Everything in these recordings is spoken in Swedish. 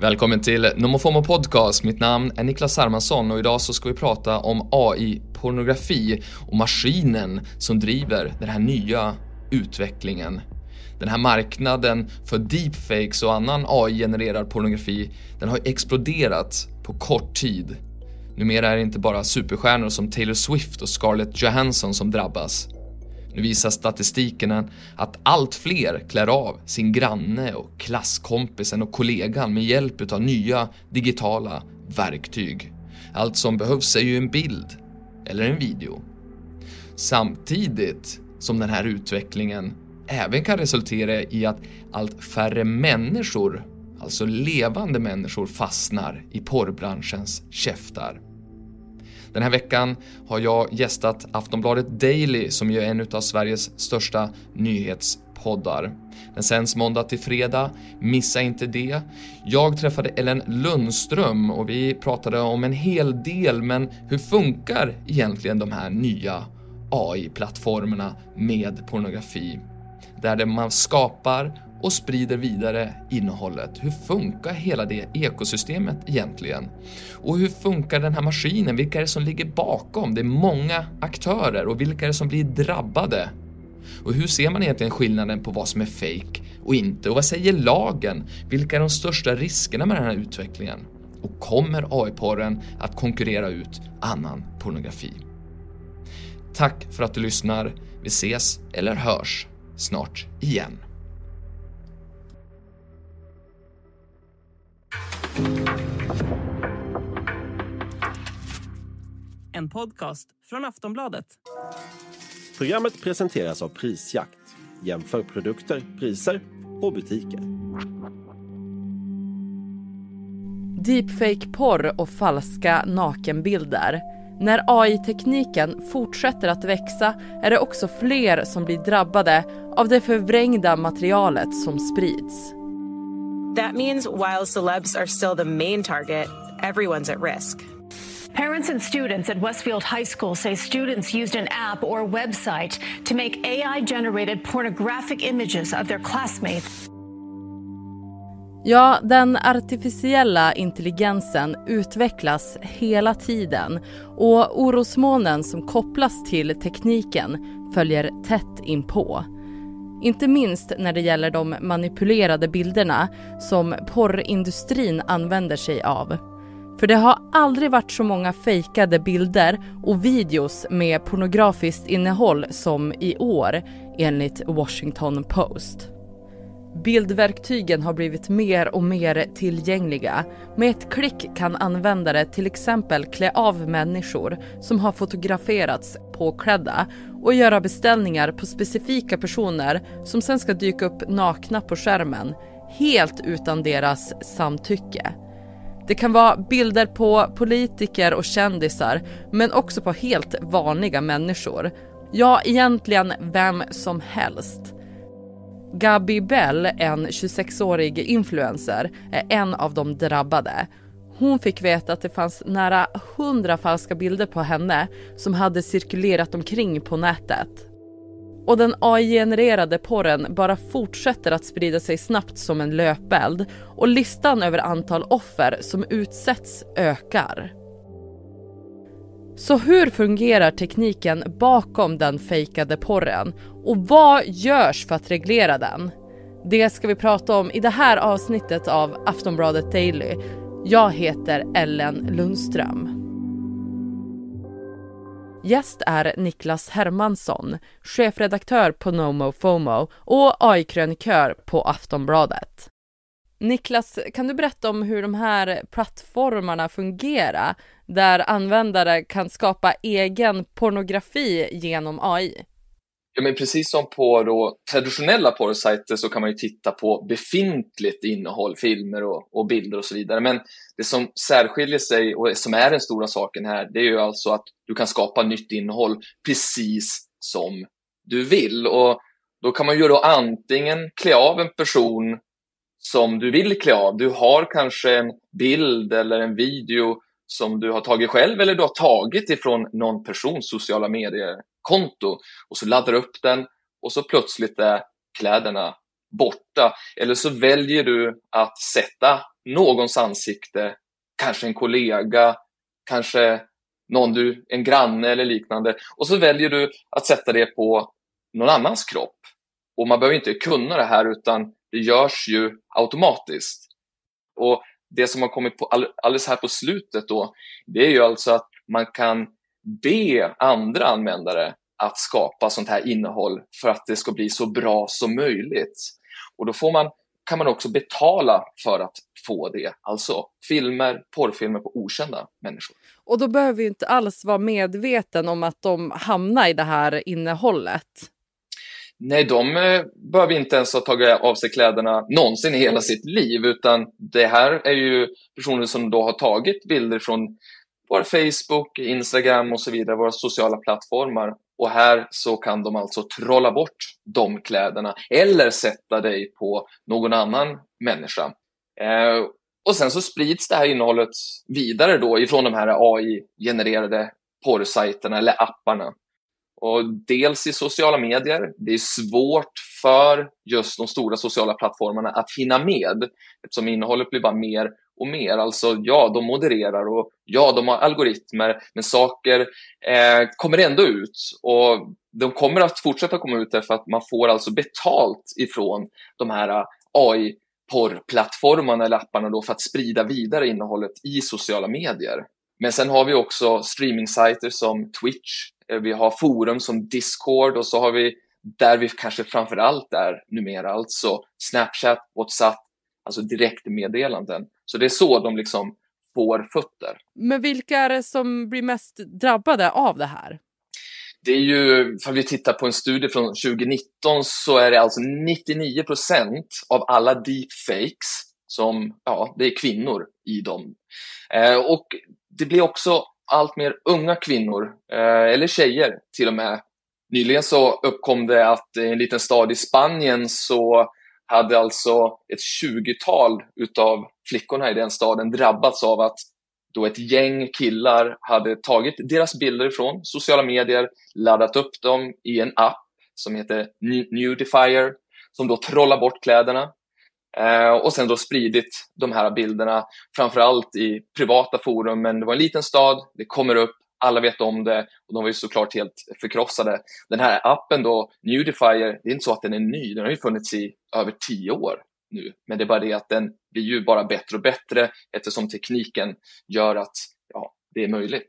Välkommen till Nomofomo Podcast. Mitt namn är Niklas Hermansson och idag så ska vi prata om AI-pornografi och maskinen som driver den här nya utvecklingen. Den här marknaden för deepfakes och annan AI-genererad pornografi, den har exploderat på kort tid. Numera är det inte bara superstjärnor som Taylor Swift och Scarlett Johansson som drabbas. Nu visar statistiken att allt fler klär av sin granne och klasskompisen och kollegan med hjälp av nya digitala verktyg. Allt som behövs är ju en bild eller en video. Samtidigt som den här utvecklingen även kan resultera i att allt färre människor, alltså levande människor, fastnar i porrbranschens käftar. Den här veckan har jag gästat Aftonbladet Daily som ju är en av Sveriges största nyhetspoddar. Den sänds måndag till fredag, missa inte det. Jag träffade Ellen Lundström och vi pratade om en hel del, men hur funkar egentligen de här nya AI-plattformarna med pornografi? Där man skapar och sprider vidare innehållet. Hur funkar hela det ekosystemet egentligen? Och hur funkar den här maskinen? Vilka är det som ligger bakom? Det är många aktörer och vilka är det som blir drabbade? Och hur ser man egentligen skillnaden på vad som är fake och inte? Och vad säger lagen? Vilka är de största riskerna med den här utvecklingen? Och kommer AI-porren att konkurrera ut annan pornografi? Tack för att du lyssnar. Vi ses eller hörs snart igen. En podcast från Aftonbladet. Programmet presenteras av Prisjakt. Jämför produkter, priser och butiker. Deepfake-porr och falska nakenbilder. När AI-tekniken fortsätter att växa är det också fler som blir drabbade av det förvrängda materialet som sprids. That means while celebs are still the main target, everyone's at risk. Parents and students at Westfield High School say students used an app or website to make AI generated pornographic images of their classmates. Ja, den artificiella intelligensen utvecklas hela tiden och orosmolnen som kopplas till tekniken följer tätt inpå. Inte minst när det gäller de manipulerade bilderna som porrindustrin använder sig av. För det har aldrig varit så många fejkade bilder och videos med pornografiskt innehåll som i år enligt Washington Post. Bildverktygen har blivit mer och mer tillgängliga. Med ett klick kan användare till exempel klä av människor som har fotograferats påklädda och göra beställningar på specifika personer som sen ska dyka upp nakna på skärmen helt utan deras samtycke. Det kan vara bilder på politiker och kändisar men också på helt vanliga människor. Ja, egentligen vem som helst. Gabi Bell, en 26-årig influencer, är en av de drabbade. Hon fick veta att det fanns nära 100 falska bilder på henne som hade cirkulerat omkring på nätet. Och den AI-genererade porren bara fortsätter att sprida sig snabbt som en löpeld och listan över antal offer som utsätts ökar. Så hur fungerar tekniken bakom den fejkade porren och vad görs för att reglera den? Det ska vi prata om i det här avsnittet av Aftonbladet Daily. Jag heter Ellen Lundström. Gäst är Niklas Hermansson, chefredaktör på Nomo FOMO och AI-krönikör på Aftonbladet. Niklas, kan du berätta om hur de här plattformarna fungerar där användare kan skapa egen pornografi genom AI? Ja, men precis som på då traditionella porrsajter så kan man ju titta på befintligt innehåll, filmer och, och, bilder och så vidare. Men det som särskiljer sig och som är den stora saken här, det är ju alltså att du kan skapa nytt innehåll precis som du vill. Och då kan man ju då antingen klä av en person som du vill klä av. Du har kanske en bild eller en video som du har tagit själv eller du har tagit ifrån någon persons sociala medier konto och så laddar du upp den och så plötsligt är kläderna borta. Eller så väljer du att sätta någons ansikte, kanske en kollega, kanske någon du, en granne eller liknande. Och så väljer du att sätta det på någon annans kropp. Och man behöver inte kunna det här utan det görs ju automatiskt. Och det som har kommit på alldeles här på slutet då, det är ju alltså att man kan be andra användare att skapa sånt här innehåll för att det ska bli så bra som möjligt. Och då får man, kan man också betala för att få det, alltså filmer, porrfilmer på okända människor. Och då behöver vi inte alls vara medveten om att de hamnar i det här innehållet. Nej, de eh, behöver inte ens ha tagit av sig kläderna någonsin i hela sitt liv, utan det här är ju personer som då har tagit bilder från vår Facebook, Instagram och så vidare, våra sociala plattformar. Och här så kan de alltså trolla bort de kläderna eller sätta dig på någon annan människa. Eh, och sen så sprids det här innehållet vidare då ifrån de här AI-genererade porrsajterna eller apparna. Och dels i sociala medier. Det är svårt för just de stora sociala plattformarna att hinna med eftersom innehållet blir bara mer och mer. Alltså ja, de modererar och ja, de har algoritmer, men saker eh, kommer ändå ut och de kommer att fortsätta komma ut därför att man får alltså betalt ifrån de här eh, AI porrplattformarna eller apparna då för att sprida vidare innehållet i sociala medier. Men sen har vi också streamingsajter som Twitch, eh, vi har forum som Discord och så har vi där vi kanske framför allt är numera, alltså Snapchat, WhatsApp, alltså direktmeddelanden. Så det är så de liksom får fötter. Men vilka är det som blir mest drabbade av det här? Det är ju, om vi tittar på en studie från 2019 så är det alltså 99 procent av alla deepfakes som, ja, det är kvinnor i dem. Eh, och det blir också allt mer unga kvinnor, eh, eller tjejer till och med. Nyligen så uppkom det att i en liten stad i Spanien så hade alltså ett 20-tal utav flickorna i den staden drabbats av att då ett gäng killar hade tagit deras bilder från sociala medier, laddat upp dem i en app som heter Nudifier, som då trollar bort kläderna eh, och sen då spridit de här bilderna, framförallt i privata forum, men det var en liten stad, det kommer upp, alla vet om det och de var ju såklart helt förkrossade. Den här appen då, Nudifier, det är inte så att den är ny, den har ju funnits i över tio år nu. Men det är bara det att den blir ju bara bättre och bättre eftersom tekniken gör att ja, det är möjligt.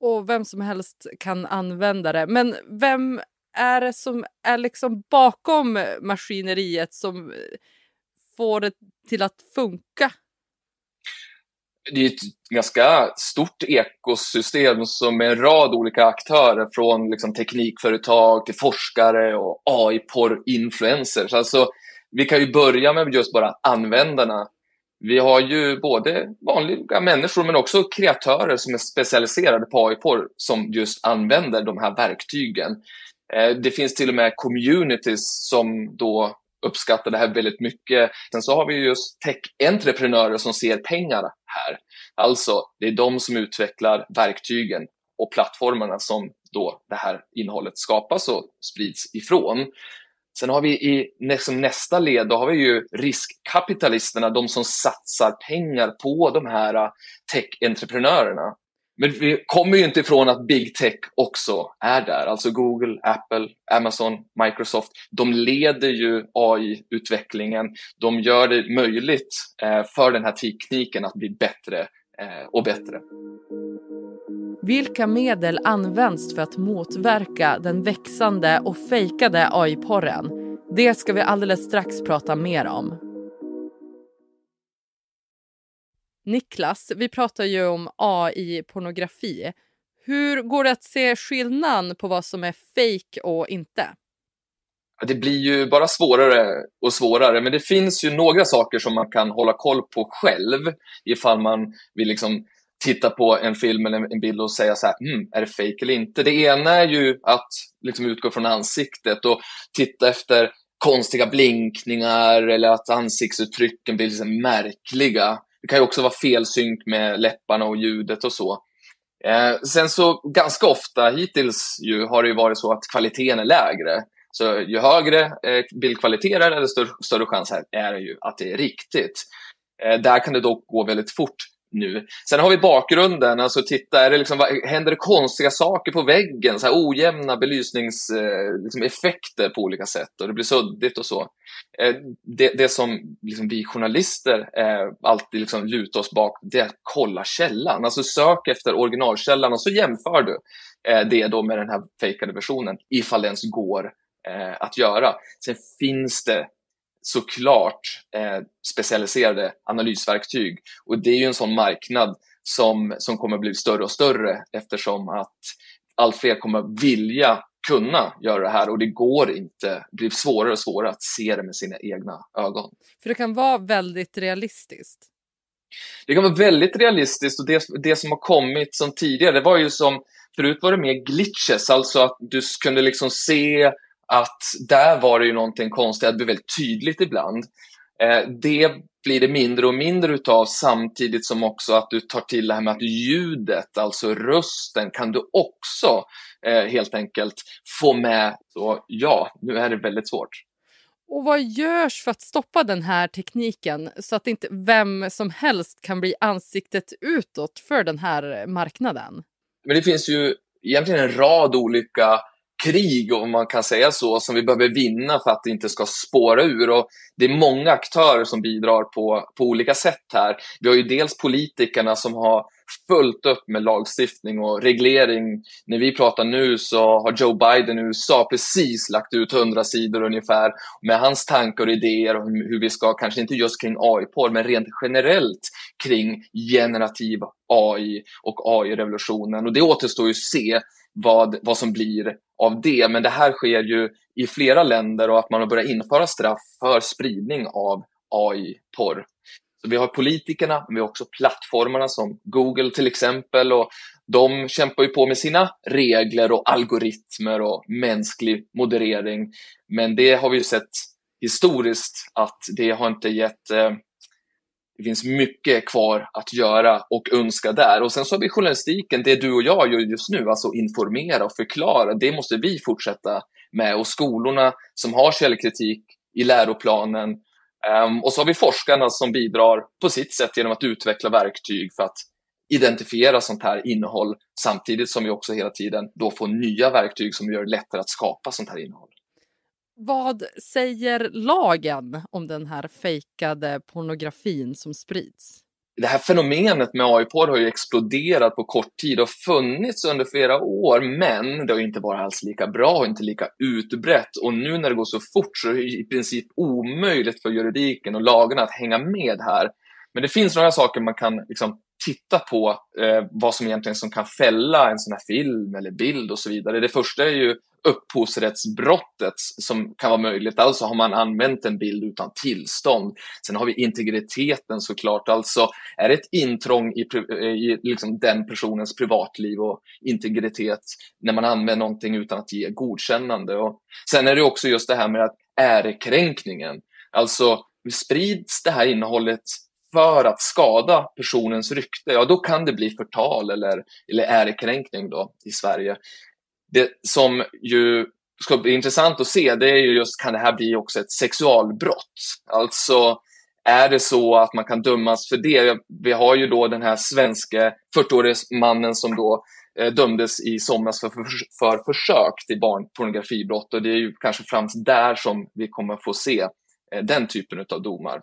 Och vem som helst kan använda det. Men vem är det som är liksom bakom maskineriet som får det till att funka? Det är ett ganska stort ekosystem som med en rad olika aktörer från liksom teknikföretag till forskare och AI-porr-influencers. Alltså, vi kan ju börja med just bara användarna. Vi har ju både vanliga människor men också kreatörer som är specialiserade på AI-porr som just använder de här verktygen. Eh, det finns till och med communities som då uppskattar det här väldigt mycket. Sen så har vi just tech-entreprenörer som ser pengar här. Alltså, det är de som utvecklar verktygen och plattformarna som då det här innehållet skapas och sprids ifrån. Sen har vi i nästa led, då har vi ju riskkapitalisterna, de som satsar pengar på de här äh, tech-entreprenörerna. Men vi kommer ju inte ifrån att big tech också är där, alltså Google, Apple, Amazon, Microsoft. De leder ju AI-utvecklingen. De gör det möjligt eh, för den här tekniken att bli bättre eh, och bättre. Vilka medel används för att motverka den växande och fejkade AI-porren? Det ska vi alldeles strax prata mer om. Niklas, vi pratar ju om AI-pornografi. Hur går det att se skillnad på vad som är fejk och inte? Det blir ju bara svårare och svårare, men det finns ju några saker som man kan hålla koll på själv ifall man vill liksom titta på en film eller en bild och säga så här, mm, är det fake eller inte? Det ena är ju att liksom utgå från ansiktet och titta efter konstiga blinkningar eller att ansiktsuttrycken blir liksom märkliga. Det kan ju också vara felsynk med läpparna och ljudet och så. Eh, sen så ganska ofta hittills ju har det ju varit så att kvaliteten är lägre. Så ju högre eh, bildkvalitet är det, desto större chans är det ju att det är riktigt. Eh, där kan det dock gå väldigt fort nu. Sen har vi bakgrunden, alltså titta, är det liksom, händer det konstiga saker på väggen? Så här ojämna belysningseffekter eh, liksom, på olika sätt och det blir suddigt och så. Eh, det, det som liksom, vi journalister eh, alltid liksom lutar oss bak, det är att kolla källan. Alltså sök efter originalkällan och så jämför du eh, det då med den här fejkade versionen, ifall det ens går eh, att göra. Sen finns det såklart eh, specialiserade analysverktyg. Och det är ju en sån marknad som, som kommer bli större och större eftersom att allt fler kommer vilja kunna göra det här och det går inte, det blir svårare och svårare att se det med sina egna ögon. För det kan vara väldigt realistiskt. Det kan vara väldigt realistiskt och det, det som har kommit som tidigare, det var ju som, förut var det mer glitches, alltså att du kunde liksom se att där var det ju någonting konstigt, det blev väldigt tydligt ibland. Eh, det blir det mindre och mindre utav samtidigt som också att du tar till det här med att ljudet, alltså rösten, kan du också eh, helt enkelt få med. Så ja, nu är det väldigt svårt. Och vad görs för att stoppa den här tekniken så att inte vem som helst kan bli ansiktet utåt för den här marknaden? Men det finns ju egentligen en rad olika krig, om man kan säga så, som vi behöver vinna för att det inte ska spåra ur. Och det är många aktörer som bidrar på, på olika sätt här. Vi har ju dels politikerna som har fullt upp med lagstiftning och reglering. När vi pratar nu så har Joe Biden i USA precis lagt ut hundra sidor ungefär med hans tankar och idéer om hur vi ska, kanske inte just kring AI-porr, men rent generellt kring generativ AI och AI-revolutionen. Och det återstår ju att se vad, vad som blir av det. Men det här sker ju i flera länder och att man har börjat införa straff för spridning av AI-porr. Så vi har politikerna, men vi har också plattformarna som Google till exempel och de kämpar ju på med sina regler och algoritmer och mänsklig moderering. Men det har vi ju sett historiskt att det har inte gett eh, det finns mycket kvar att göra och önska där. Och sen så har vi journalistiken, det du och jag gör just nu, alltså informera och förklara. Det måste vi fortsätta med. Och skolorna som har källkritik i läroplanen. Um, och så har vi forskarna som bidrar på sitt sätt genom att utveckla verktyg för att identifiera sånt här innehåll samtidigt som vi också hela tiden då får nya verktyg som gör det lättare att skapa sånt här innehåll. Vad säger lagen om den här fejkade pornografin som sprids? Det här fenomenet med AI-porr har ju exploderat på kort tid och funnits under flera år, men det har inte varit alls lika bra och inte lika utbrett. Och nu när det går så fort så är det i princip omöjligt för juridiken och lagarna att hänga med här. Men det finns några saker man kan liksom titta på eh, vad som egentligen som kan fälla en sån här film eller bild och så vidare. Det första är ju upphovsrättsbrottet som kan vara möjligt. Alltså har man använt en bild utan tillstånd. Sen har vi integriteten såklart. Alltså är det ett intrång i, eh, i liksom den personens privatliv och integritet när man använder någonting utan att ge godkännande. Och sen är det också just det här med att ärekränkningen. Alltså sprids det här innehållet för att skada personens rykte, ja då kan det bli förtal eller, eller ärekränkning då i Sverige. Det som ju ska bli intressant att se, det är ju just, kan det här bli också ett sexualbrott? Alltså, är det så att man kan dömas för det? Vi har ju då den här svenska 40-årige mannen som då eh, dömdes i somras för, för, för försök till barnpornografibrott och det är ju kanske främst där som vi kommer få se eh, den typen av domar.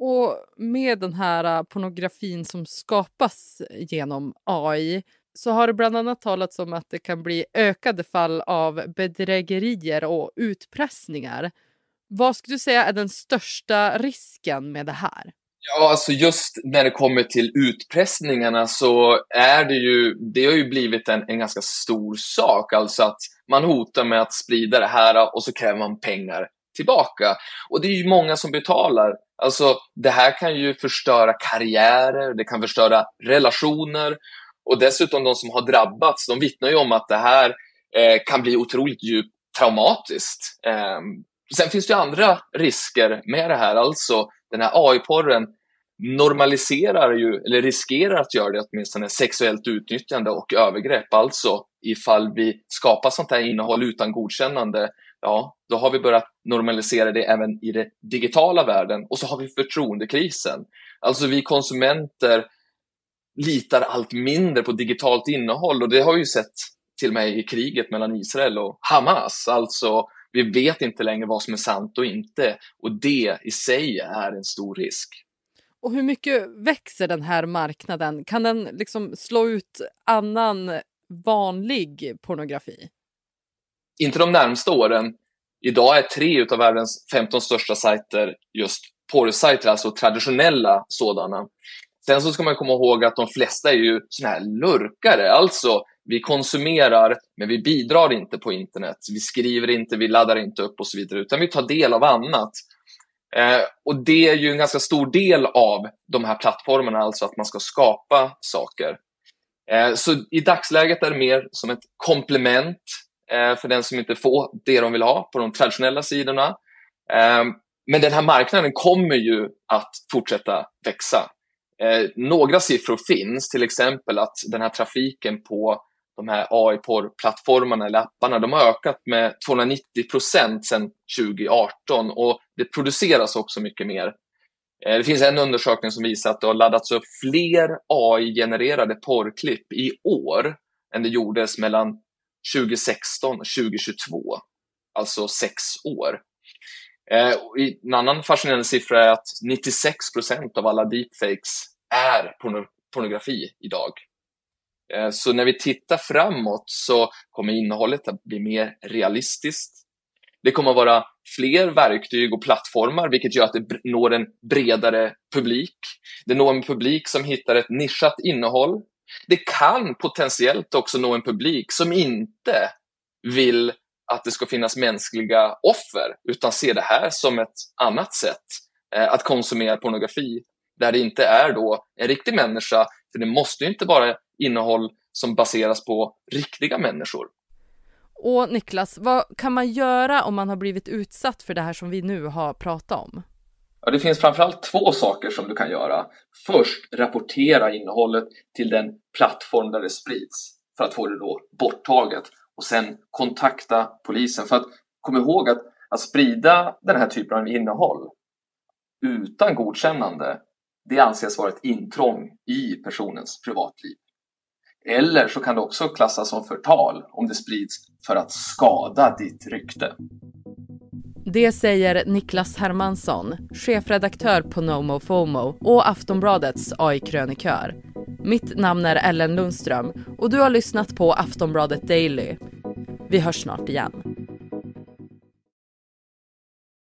Och med den här eh, pornografin som skapas genom AI så har det bland annat talats om att det kan bli ökade fall av bedrägerier och utpressningar. Vad skulle du säga är den största risken med det här? Ja, alltså just när det kommer till utpressningarna så är det ju, det har ju blivit en, en ganska stor sak, alltså att man hotar med att sprida det här och så kräver man pengar tillbaka. Och det är ju många som betalar. Alltså, det här kan ju förstöra karriärer, det kan förstöra relationer och dessutom de som har drabbats, de vittnar ju om att det här eh, kan bli otroligt djupt traumatiskt. Eh, sen finns det ju andra risker med det här, alltså den här AI-porren normaliserar ju, eller riskerar att göra det åtminstone, sexuellt utnyttjande och övergrepp. Alltså ifall vi skapar sånt här innehåll utan godkännande ja, då har vi börjat normalisera det även i den digitala världen och så har vi förtroendekrisen. Alltså vi konsumenter litar allt mindre på digitalt innehåll och det har vi ju sett till och med i kriget mellan Israel och Hamas. Alltså, vi vet inte längre vad som är sant och inte och det i sig är en stor risk. Och hur mycket växer den här marknaden? Kan den liksom slå ut annan vanlig pornografi? Inte de närmsta åren. Idag är tre av världens 15 största sajter just porrsajter, alltså traditionella sådana. Sen så ska man komma ihåg att de flesta är ju såna här lurkare, alltså vi konsumerar men vi bidrar inte på internet. Vi skriver inte, vi laddar inte upp och så vidare, utan vi tar del av annat. Eh, och det är ju en ganska stor del av de här plattformarna, alltså att man ska skapa saker. Eh, så i dagsläget är det mer som ett komplement eh, för den som inte får det de vill ha på de traditionella sidorna. Eh, men den här marknaden kommer ju att fortsätta växa. Eh, några siffror finns, till exempel att den här trafiken på de här AI-porrplattformarna eller apparna, de har ökat med 290 procent sedan 2018 och det produceras också mycket mer. Eh, det finns en undersökning som visar att det har laddats upp fler AI-genererade porrklipp i år än det gjordes mellan 2016 och 2022, alltså sex år. Eh, en annan fascinerande siffra är att 96 procent av alla deepfakes är pornografi idag. Eh, så när vi tittar framåt så kommer innehållet att bli mer realistiskt. Det kommer att vara fler verktyg och plattformar, vilket gör att det når en bredare publik. Det når en publik som hittar ett nischat innehåll. Det kan potentiellt också nå en publik som inte vill att det ska finnas mänskliga offer, utan ser det här som ett annat sätt eh, att konsumera pornografi, där det inte är då en riktig människa, för det måste ju inte vara innehåll som baseras på riktiga människor. Och Niklas, vad kan man göra om man har blivit utsatt för det här som vi nu har pratat om? Ja, det finns framförallt två saker som du kan göra. Först rapportera innehållet till den plattform där det sprids för att få det då borttaget och sen kontakta polisen. För att kom ihåg att, att sprida den här typen av innehåll utan godkännande, det anses vara ett intrång i personens privatliv. Eller så kan det också klassas som förtal om det sprids för att skada ditt rykte. Det säger Niklas Hermansson, chefredaktör på NoMoFomo och Aftonbladets AI-krönikör. Mitt namn är Ellen Lundström och du har lyssnat på Aftonbladet Daily. Vi hörs snart igen.